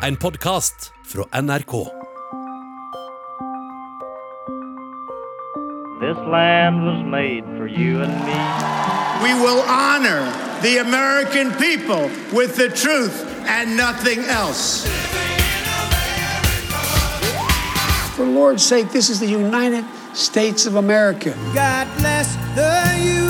en podkast fra NRK. This land was made for you and me. We will honor the American people with the truth and nothing else. For Lord's sake, this is the United States of America. God bless the USA.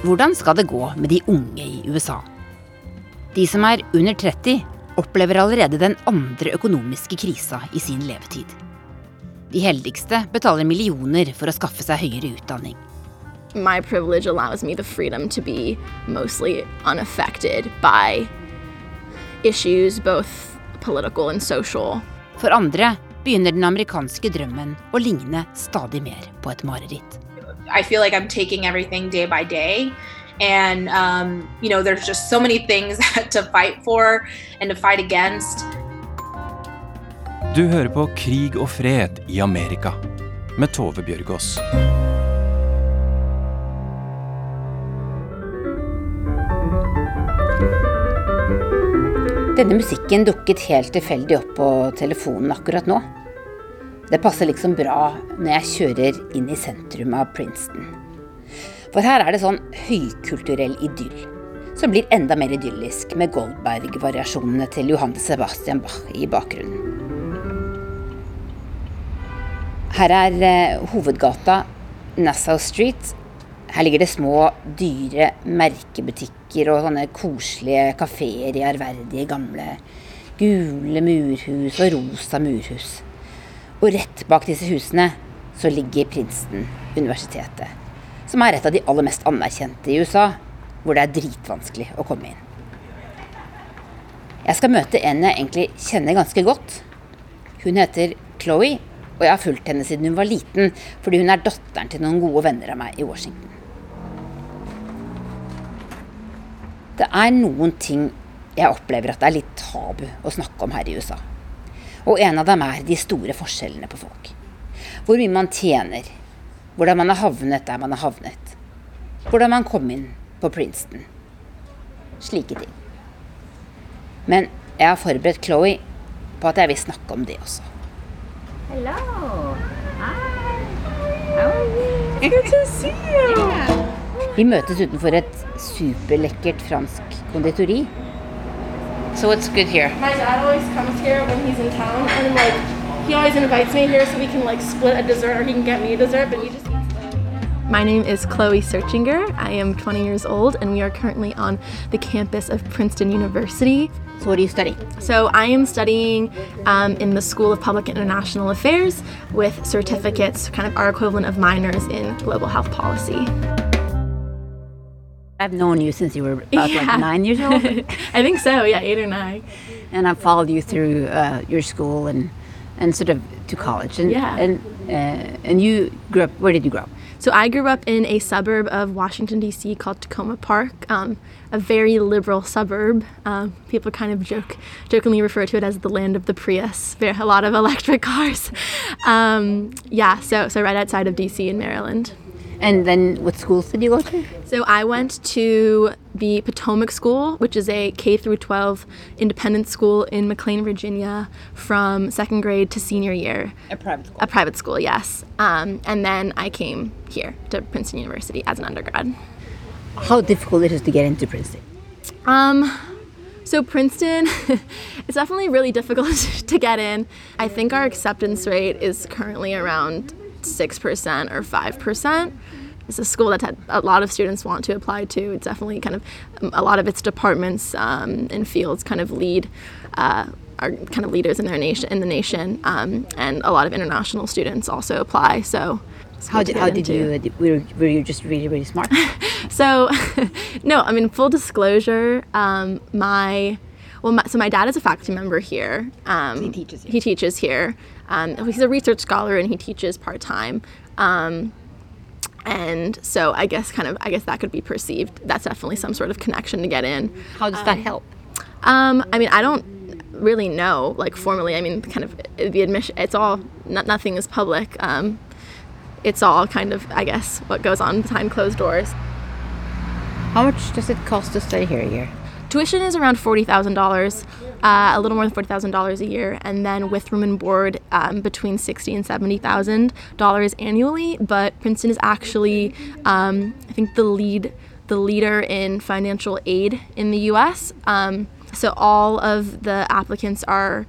Hvordan skal det gå med de unge i USA? De som er under 30, opplever allerede den andre økonomiske krisa i sin levetid. De heldigste betaler millioner for å skaffe seg høyere utdanning. my privilege allows me the freedom to be mostly unaffected by issues, both political and social. For andre begynner den amerikanske drømmen å ligne stadig mer på et mareritt. I feel like I'm taking everything day by day. And, um, you know, there's just so many things to fight for and to fight against. Du hører på Krig og fred i Amerika med Tove Bjørgaas. Denne musikken dukket helt tilfeldig opp på telefonen akkurat nå. Det passer liksom bra når jeg kjører inn i sentrum av Princeton. For her er det sånn høykulturell idyll, som blir enda mer idyllisk med Goldberg-variasjonene til Johan Sebastian Bach i bakgrunnen. Her er eh, hovedgata Nassau Street. Her ligger det små, dyre merkebutikker og sånne koselige kafeer i ærverdige, gamle gule murhus og rosa murhus. Og rett bak disse husene så ligger Princeton-universitetet, som er et av de aller mest anerkjente i USA, hvor det er dritvanskelig å komme inn. Jeg skal møte en jeg egentlig kjenner ganske godt. Hun heter Chloé, og jeg har fulgt henne siden hun var liten, fordi hun er datteren til noen gode venner av meg i Washington. Det er noen ting jeg opplever at det er litt tabu å snakke om her i USA. Og en av dem er de store forskjellene på folk. Hvor mye man tjener. Hvordan man har havnet der man har havnet. Hvordan man kom inn på Princeton. Slike ting. Men jeg har forberedt Chloé på at jeg vil snakke om det også. Hello. Hi. How are you? Good to see you. Vi møtes utenfor et superlekkert fransk konditori. So what's good here? My dad always comes here when he's in town, and like he always invites me here so we can like split a dessert, or he can get me a dessert, but he just. My name is Chloe Searchinger. I am 20 years old, and we are currently on the campus of Princeton University. So, what do you study? So, I am studying um, in the School of Public International Affairs with certificates, kind of our equivalent of minors in global health policy. I've known you since you were about Yeah. like nine years old. I think so, yeah, eight or nine. and I've followed you through uh, your school and and sort of to college. And Yeah. and uh, and you grew up. Where did you grow up? So I grew up in a suburb of Washington D.C. called Tacoma Park, um, a very liberal suburb. Um, people kind of joke, jokingly refer to it as the land of the Prius. There are a lot of electric cars. Um, yeah, so so right outside of D.C. in Maryland. And then what schools did you go to? So I went to the Potomac School, which is a K through 12 independent school in McLean, Virginia, from second grade to senior year. A private school. A private school, yes. Um, and then I came here to Princeton University as an undergrad. How difficult it is to get into Princeton? Um, so Princeton, it's definitely really difficult to get in. I think our acceptance rate is currently around 6% or 5%. It's a school that a lot of students want to apply to. It's definitely kind of um, a lot of its departments um, and fields kind of lead, uh, are kind of leaders in their nation, in the nation, um, and a lot of international students also apply. So, How did how did you? uh, Were, were you just really really smart? So, no, I mean, full disclosure, um, my, well, my, so my dad is a faculty member here. Um, he teaches here. He teaches here. Um, he's a research scholar and he teaches part time. Um, and so I guess kind of, I guess that could be perceived. That's definitely some sort of connection to get in. How does that help? Um, I mean, I don't really know, like formally. I mean, kind of the admission. It's all no, nothing is public. Um, it's all kind of, I guess, what goes on behind closed doors. How much does it cost to stay here a year? Tuition is around $40,000, uh, a little more than $40,000 a year, and then with room and board um, between 60 and $70,000 annually. But Princeton is actually, um, I think, the lead the leader in financial aid in the U.S. Um, so all of the applicants are,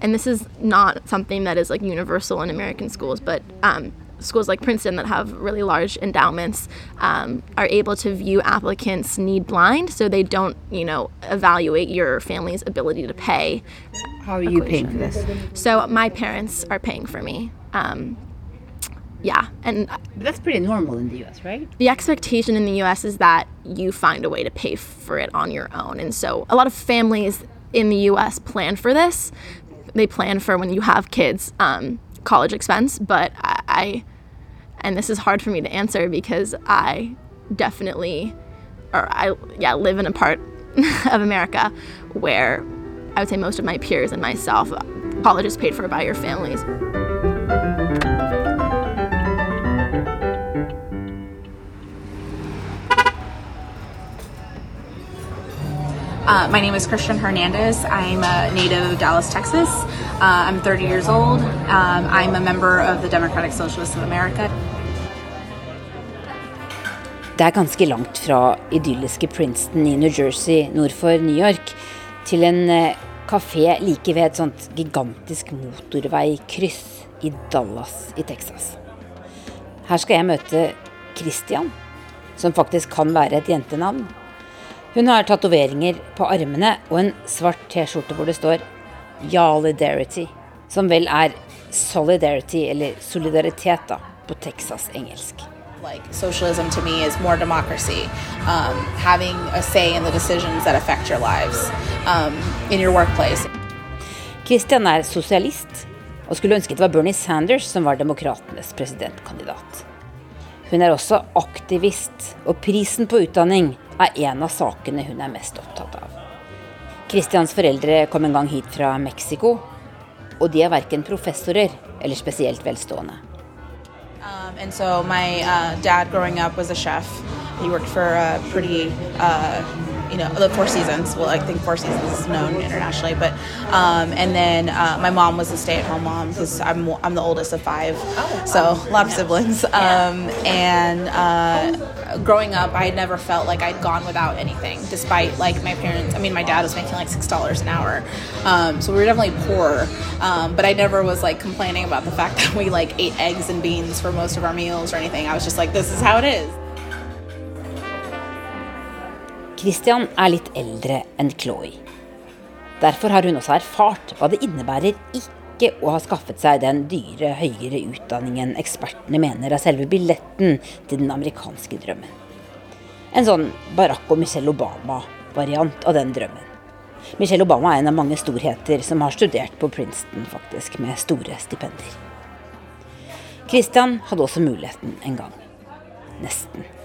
and this is not something that is like universal in American schools, but um, schools like Princeton that have really large endowments um, are able to view applicants need blind, so they don't, you know, evaluate your family's ability to pay. How are you paying for this? So my parents are paying for me. Um, yeah, and but that's pretty normal in the U.S., right? The expectation in the U.S. is that you find a way to pay for it on your own, and so a lot of families in the U.S. plan for this. They plan for when you have kids. Um, college expense, but I, I, and this is hard for me to answer because I definitely, or I, yeah, live in a part of America where I would say most of my peers and myself, uh, college is paid for by your families. Uh, my name is Christian Hernandez. I'm a native of Dallas, Texas. Uh, I'm 30 years old. Um, I'm a member of the Democratic Socialists of America. Det er ganske langt fra idylliske Princeton i New Jersey nord for New York til en kafé like ved et sånt gigantisk motorveikryss i Dallas i Texas. Her skal jeg møte Christian, som faktisk kan være et jentenavn. Hun har tatoveringer på armene og en svart T-skjorte hvor det står Yalidarity, som vel er solidarity, eller solidaritet, da, på Texas-engelsk. Like socialism to me is more democracy, um, having a say in the decisions that affect your lives um, in your workplace. Christian er sosialist, og skulle ønske det var Bernie Sanders som var demokratenes presidentkandidat. Hun er også aktivist, og prisen på utdanning er en av sakene hun er mest opptatt av. Christians foreldre kom en gang hit fra Mexico, og de er verken professorer eller spesielt velstående. Um, and so my uh, dad for a pretty uh, you know the Four Seasons. Well, I think Four Seasons is known internationally, but um, and then uh, my mom was a stay-at-home mom because I'm I'm the oldest of five, so a lot of siblings. Um, and uh, growing up, I never felt like I'd gone without anything, despite like my parents. I mean, my dad was making like six dollars an hour, um, so we were definitely poor. Um, but I never was like complaining about the fact that we like ate eggs and beans for most of our meals or anything. I was just like, this is how it is. Christian er litt eldre enn Chloé. Derfor har hun også erfart hva det innebærer ikke å ha skaffet seg den dyre, høyere utdanningen ekspertene mener er selve billetten til den amerikanske drømmen. En sånn Barack og Michelle Obama-variant av den drømmen. Michelle Obama er en av mange storheter som har studert på Princeton, faktisk, med store stipender. Christian hadde også muligheten en gang. Nesten.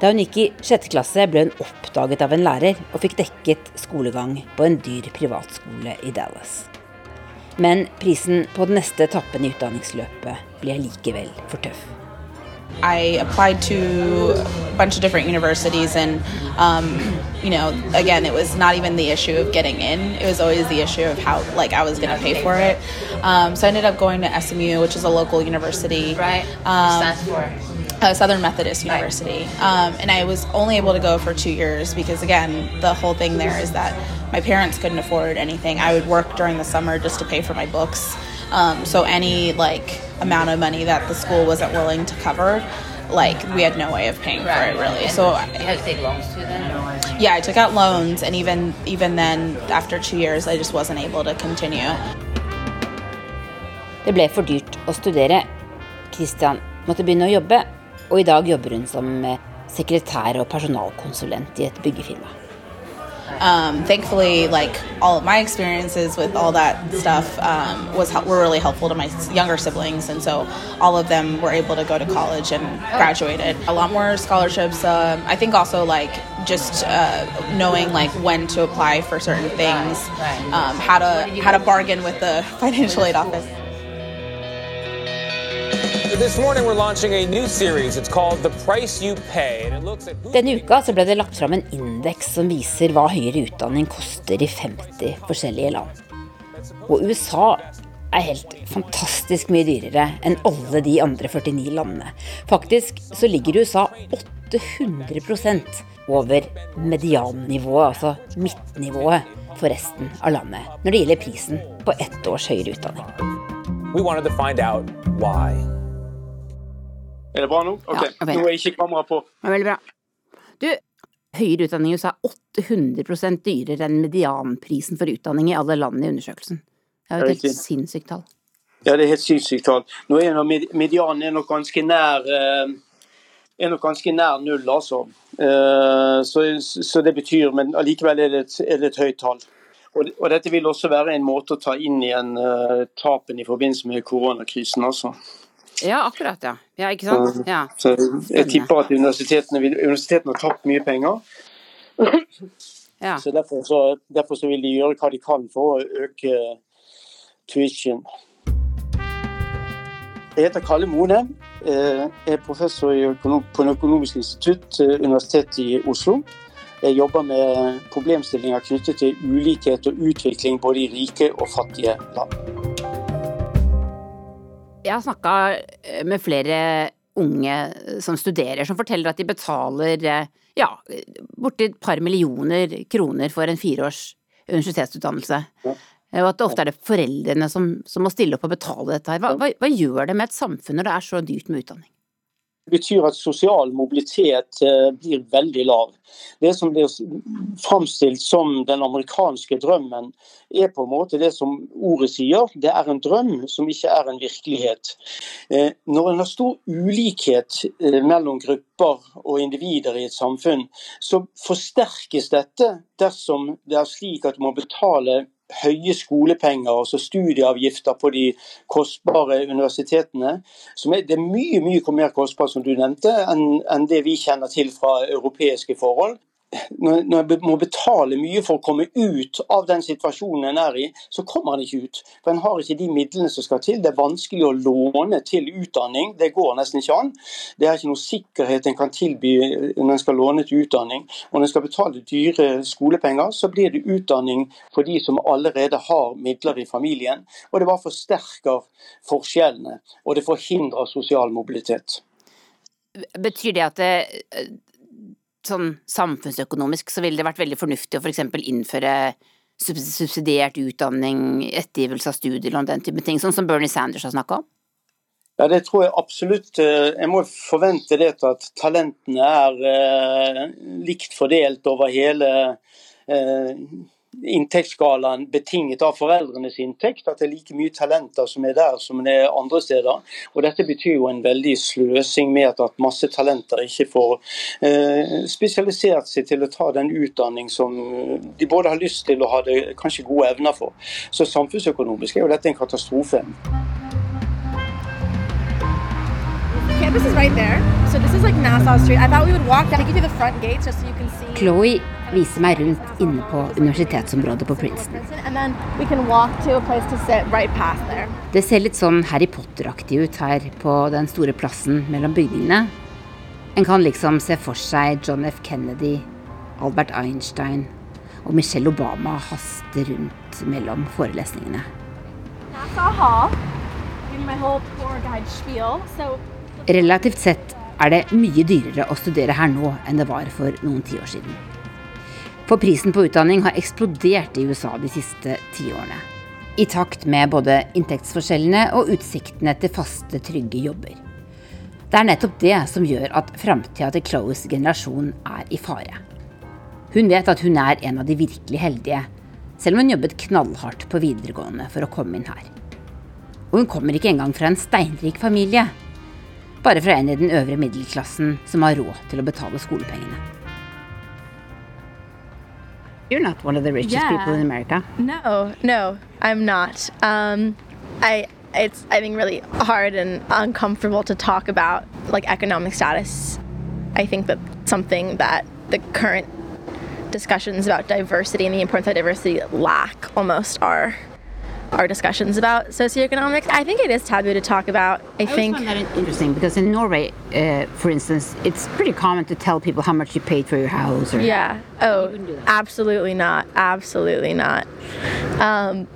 Da hun gikk i sjette klasse, ble hun oppdaget av en lærer og fikk dekket skolegang på en dyr privatskole i Dallas. Men prisen på den neste etappen i utdanningsløpet ble likevel for tøff. I applied to a bunch of different universities, and um, you know, again, it was not even the issue of getting in; it was always the issue of how, like, I was going to pay for it. Um, so I ended up going to SMU, which is a local university. Right. Um. Uh, Southern Methodist University. Um, and I was only able to go for two years because, again, the whole thing there is that my parents couldn't afford anything. I would work during the summer just to pay for my books. Um, so any like amount of money that the school wasn't willing to cover, like we had no way of paying for it really. So you had to take loans too then? yeah, I took out loans, and even even then, after two years, I just wasn't able to continue. Det ble for dyrt å studere. Christian måtte begynne å jobbe, og i dag jobber hun som eh, sekretær og personalkonsulent i et byggefirma. um, thankfully, like all of my experiences with all that stuff um, was were really helpful to my younger siblings, and so all of them were able to go to college and graduated. A lot more scholarships. Um, I think also like just uh, knowing like when to apply for certain things, um, how to how to bargain with the financial aid office. Denne uka så ble det lagt fram en indeks som viser hva høyere utdanning koster i 50 forskjellige land. Og USA er helt fantastisk mye dyrere enn alle de andre 49 landene. Faktisk så ligger USA 800% over mediannivået, altså midtnivået, for resten av landet når det gjelder prisen på ett års høyere utdanning. we wanted to find out why. Er det bra nå? Ok, Ja, okay. Nå er ikke kameraet på. Er veldig bra. Du, høyere utdanning i USA er 800% dyrere enn medianprisen for utdanning i alle land i undersøkelsen. Det er jo et helt sinnssykt tall. Ja, det er helt sinnssykt tall. Nå er nok medianen er nok ganske nær eh, er nok ganske nær null, altså. Eh, Så, så det betyr Men allikevel er er det et høyt tall. Og, og dette vil også være en måte å ta inn igjen uh, tapen i forbindelse med koronakrisen, altså. Ja, akkurat, ja. Ja, ikke sant? Ja. Så jeg tipper at universitetene, universitetene har tapt mye penger. Ja. Så, derfor, så derfor så vil de gjøre hva de kan for å øke tuition. Jeg heter Kalle Mone. eh, Jeg er professor på en økonomisk institutt, eh, Universitetet i Oslo. Jeg jobber med problemstillinger knyttet til ulikhet og utvikling både i rike og fattige land. Jeg har snakka med flere unge som studerer, som forteller at de betaler eh, ja, borti et par millioner kroner for en fireårs universitetsutdannelse. Eh, Og at ofte er det foreldrene som, som må stille opp og betale dette her. Hva, hva, hva gjør det med et samfunn når det er så dyrt med utdanning? Det betyr at sosial mobilitet eh, blir veldig lav. Det som blir framstilt som den amerikanske drømmen, er på en måte det som ordet sier. Det er en drøm som ikke er en virkelighet. Eh, Når en har stor ulikhet eh, mellom grupper og individer i et samfunn, så forsterkes dette dersom det er slik at du må betale høye skolepenger, altså studieavgifter på de kostbare universitetene. Som er, det er mye mye mer kostbart, som du nevnte, enn enn det vi kjenner til fra europeiske forhold. Når når må betale mye for å komme ut av den situasjonen en er i, så kommer en ikke ut. For en har ikke de midlene som skal til. Det er vanskelig å låne til utdanning. Det går nesten ikke an. Det er ikke noe sikkerhet en kan tilby når en skal låne til utdanning. Og når en skal betale dyre skolepenger, så blir det utdanning for de som allerede har midler i familien. Og det bare forsterker forskjellene. Og det forhindrer sosial mobilitet. Betyr det at det, sånn samfunnsøkonomisk så ville det vært veldig fornuftig å for eksempel innføre subsidiert utdanning, ettergivelse av studielån, den type ting, sånn som Bernie Sanders har snakka om? Ja, det tror jeg absolutt. Eh, Jeg må forvente det at talentene er eh, likt fordelt over hele eh, inntektsskalaen betinget av foreldrenes inntekt. At det er like mye talenter som er der som det er andre steder. Og Dette betyr jo en veldig sløsing med at, masse talenter ikke får eh, spesialisert seg til å ta den utdanning som de både har lyst til og hadde kanskje gode evner for. Så samfunnsøkonomisk er jo dette en katastrofe. Campus is right there. So this is like Nassau Street. I thought we would walk, take you the front gates just so you can see. Chloé viser meg rundt inne på universitetsområdet på Princeton. Det ser litt sånn Harry Potter-aktig ut her på den store plassen mellom bygningene. En kan liksom se for seg John F. Kennedy, Albert Einstein og Michelle Obama haste rundt mellom forelesningene. Relativt sett er det mye dyrere å studere her nå enn det var for noen tiår siden. For prisen på utdanning har eksplodert i USA de siste tiårene. I takt med både inntektsforskjellene og utsiktene til faste, trygge jobber. Det er nettopp det som gjør at framtida til Chloes generasjon er i fare. Hun vet at hun er en av de virkelig heldige, selv om hun jobbet knallhardt på videregående for å komme inn her. Og hun kommer ikke engang fra en steinrik familie bare fra en i den øvre middelklassen som har råd til å betale skolepengene. You're not one of the richest Yeah. people in America. No, no, I'm not. Um, I it's I think really hard and uncomfortable to talk about like economic status. I think that something that the current discussions about diversity and the importance of diversity lack almost are our discussions about socioeconomics. I think it is taboo to talk about. I, I think that interesting because in Norway, uh, for instance, it's pretty common to tell people how much you paid for your house. Or Yeah. Oh, absolutely not. Absolutely not. Um,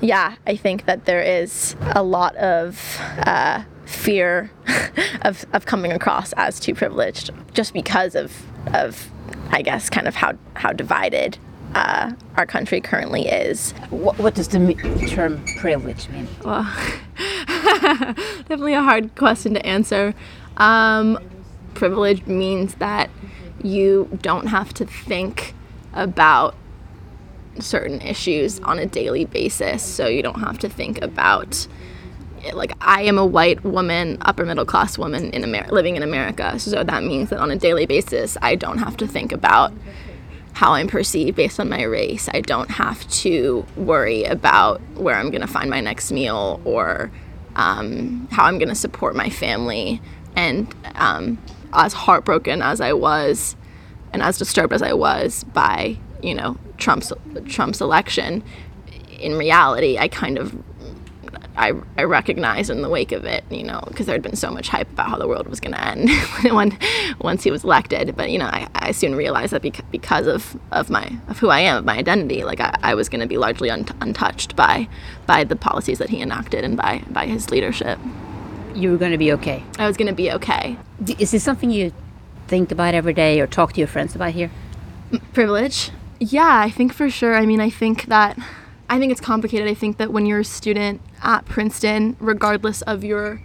yeah, I think that there is a lot of uh, fear of, of coming across as too privileged just because of, of I guess, kind of how, how divided uh, our country currently is. What, what does the me- term privilege mean? Well, definitely a hard question to answer. Um, privilege means that you don't have to think about certain issues on a daily basis. So you don't have to think about, like, I am a white woman, upper middle class woman in Amer- living in America. So that means that on a daily basis, I don't have to think about how I'm perceived based on my race. I don't have to worry about where I'm going to find my next meal or um, how I'm going to support my family. And um, as heartbroken as I was, and as disturbed as I was by you know Trump's Trump's election, in reality, I kind of I, I recognized in the wake of it, you know, because there had been so much hype about how the world was going to end when once he was elected. But you know, I, I soon realized that bec- because of, of my of who I am, of my identity, like I, I was going to be largely un- untouched by by the policies that he enacted and by by his leadership. You were going to be okay. I was going to be okay. D- Is this something you think about every day or talk to your friends about here? privilege yeah i think for sure i mean i think that i think it's complicated i think that when you're a student at princeton regardless of your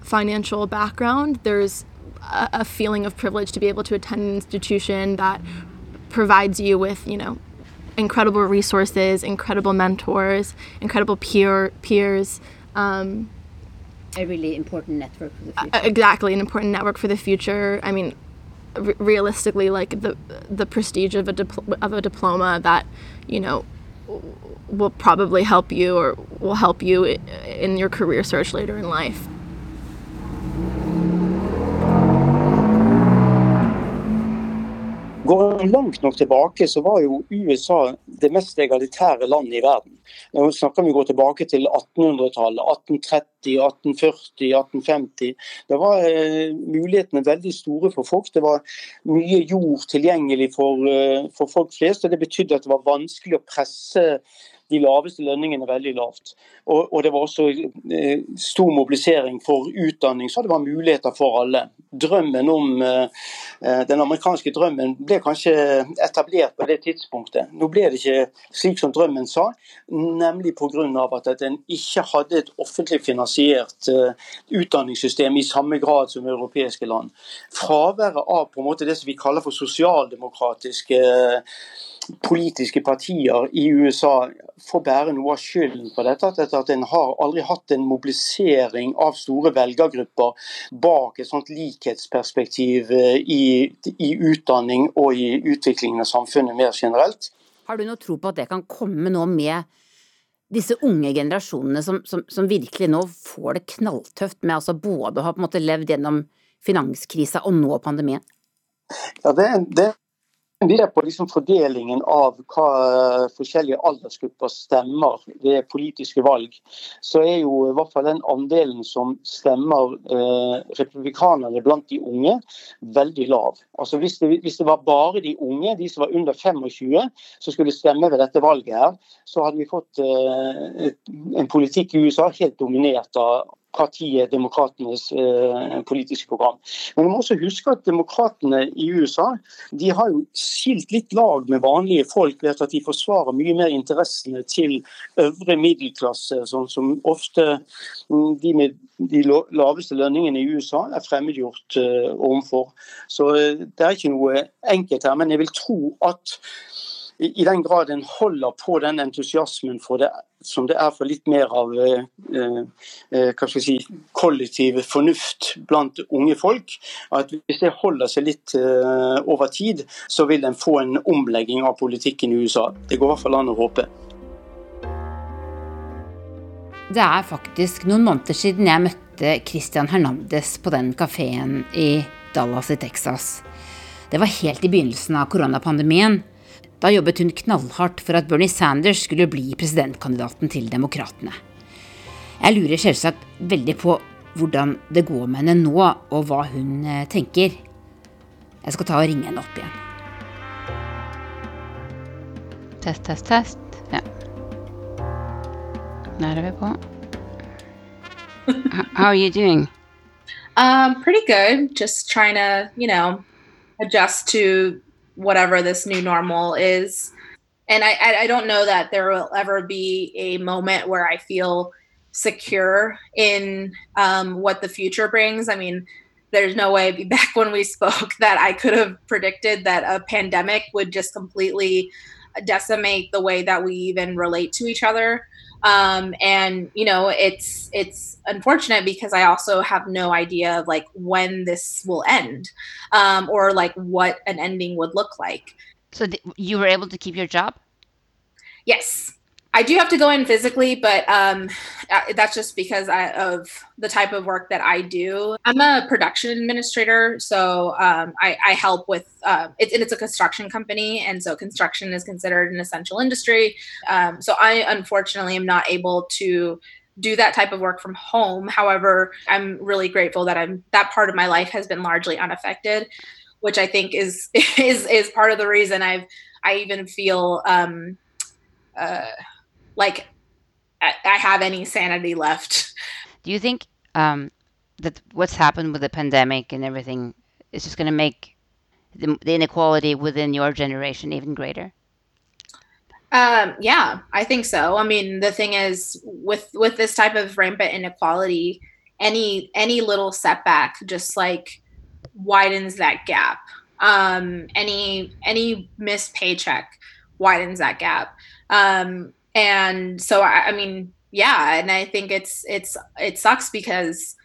financial background there's a, a feeling of privilege to be able to attend an institution that provides you with you know incredible resources incredible mentors incredible peer peers um, A really important network for the future. Exactly an important network for the future i mean re- realistically like the the prestige of a dipl- of a diploma that you know will probably help you or will help you in your career search later in life Går en langt nok tilbake, så var jo USA det mest egalitære landet i verden. Nå snakker vi gå tilbake til 1800-tallet, 1830, 1840, 1850. Da var eh, mulighetene veldig store for folk. Det var mye jord tilgjengelig for, eh, for folk flest. og Det betydde at det var vanskelig å presse de laveste lønningene veldig lavt. Og, og det var også eh, stor mobilisering for utdanning, så det var muligheter for alle. Drømmen om eh, eh, Den amerikanske drømmen ble kanskje etablert på det tidspunktet. Nå ble det ikke slik som drømmen sa, nemlig pga. at en ikke hadde et offentlig finansiert eh, utdanningssystem i samme grad som europeiske land. Fraværet av på en måte det som vi kaller for sosialdemokratiske eh, politiske partier i USA får bære noe av skylden for dette. At, en har aldri hatt en mobilisering av store velgergrupper bak et sånt likhetsperspektiv eh, i, i utdanning og i utviklingen av samfunnet mer generelt. Har du noe tro på at det kan komme nå med disse unge generasjonene som, som, som virkelig nå får det knalltøft med altså både å ha levd gjennom finanskrisa og nå pandemien? Ja, det, det vi er på liksom fordelingen av hva eh, forskjellige aldersgrupper stemmer ved politiske valg. Så er jo i hvert fall den andelen som stemmer eh, republikanerne blant de unge, veldig lav. Altså hvis det, hvis det, var bare de unge, de som var under 25, som skulle stemme ved dette valget, her, så hadde vi fått eh, en politikk i USA helt dominert av partiet Demokratenes eh, politiske program. Men vi må også huske at demokratene i USA de har jo skilt litt lag med vanlige folk ved at de forsvarer mye mer interessene til øvre middelklasse, sånn som ofte mm, de med de laveste lønningene i USA er fremmedgjort eh, overfor. Så eh, det er ikke noe enkelt her, men jeg vil tro at i den grad en holder på den entusiasmen for det, som det er for litt mer av eh, eh, skal si, kollektiv fornuft blant unge folk, at hvis det holder seg litt eh, over tid, så vil en få en omlegging av politikken i USA. Det går i hvert fall an å håpe. Det er faktisk noen måneder siden jeg møtte Christian Hernandez på den kafeen i Dallas i Texas. Det var helt i begynnelsen av koronapandemien. Da jobbet hun knallhardt for at Bernie Sanders skulle bli presidentkandidaten til Demokratene. Jeg lurer selvsagt veldig på hvordan det går med henne nå, og hva hun eh, tenker. Jeg skal ta og ringe henne opp igjen. Test, test, test. Ja. Der er vi på. How are you doing? Um, pretty good. Just trying to, you know, adjust to whatever this new normal is. And I, I, don't know that there will ever be a moment where I feel secure in um, what the future brings. I mean, there's no way back when we spoke that I could have predicted that a pandemic would just completely decimate the way that we even relate to each other. Um, and you know it's it's unfortunate because i also have no idea of like when this will end um, or like what an ending would look like. So th- you were able to keep your job? yes i do have to go in physically but um, uh, that's just because I, of the type of work that i do. I'm a production administrator so um, I, I help with uh, it's, and it's a construction company and so construction is considered an essential industry. Um, so i unfortunately am not able to do that type of work from home. However i'm really grateful that i'm that part of my life has been largely unaffected which i think is is is part of the reason i've i even feel um uh like I, I have any sanity left Do you think um, that what's happened with the pandemic and everything is just going to make the, the inequality within your generation even greater? Um, yeah, I think so. I mean, the thing is with with this type of rampant inequality, any any little setback just like widens that gap. Um, any any missed paycheck widens that gap. Um, and so I, I mean, yeah, and I think it's it's it sucks because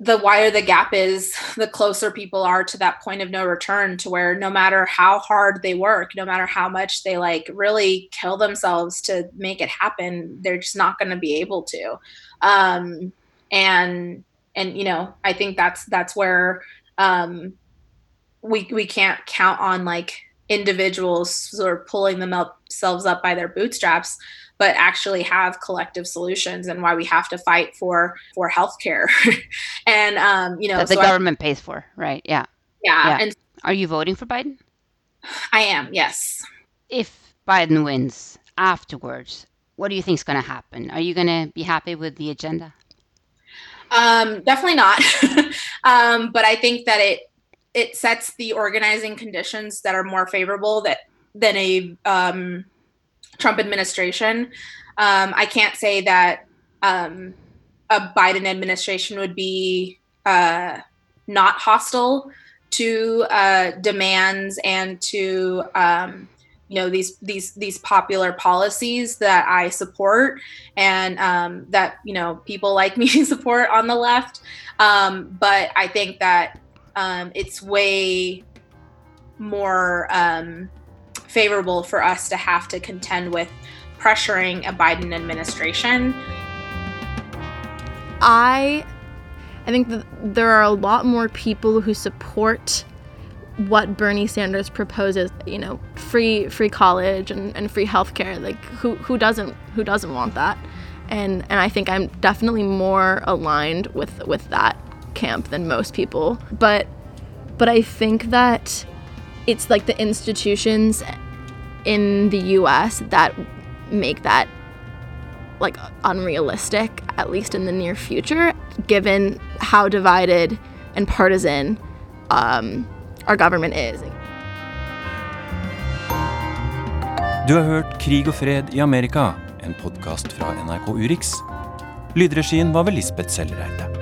the wider the gap is, the closer people are to that point of no return to where no matter how hard they work, no matter how much they like really kill themselves to make it happen, they're just not going to be able to. Um, and and you know, I think that's that's where um, we we can't count on like individuals sort of pulling themselves up by their bootstraps but actually have collective solutions and why we have to fight for for healthcare and um you know that the so I- government pays for, right? Yeah. Yeah, and- are you voting for Biden? I am, yes. If Biden wins afterwards, what do you think is going to happen? Are you going to be happy with the agenda? Um, definitely not. um, but I think that it it sets the organizing conditions that are more favorable that than a um, Trump administration. Um, I can't say that um, a Biden administration would be uh, not hostile to uh, demands and to um, you know these these these popular policies that I support and um, that you know people like me support on the left. Um, but I think that um, it's way more um, favorable for us to have to contend with pressuring a Biden administration. I I think that there are a lot more people who support what Bernie Sanders proposes, you know, free free college and, and free healthcare. Like who who doesn't who doesn't want that? And and I think I'm definitely more aligned with with that camp than most people. But but I think that it's like the institutions in the US that make that like unrealistic at least in the near future given how divided and partisan um, our government is Du har hørt Krig og fred i Amerika, en podkast fra NRK Urix. Lydregien var ved Lisbeth Sellereite.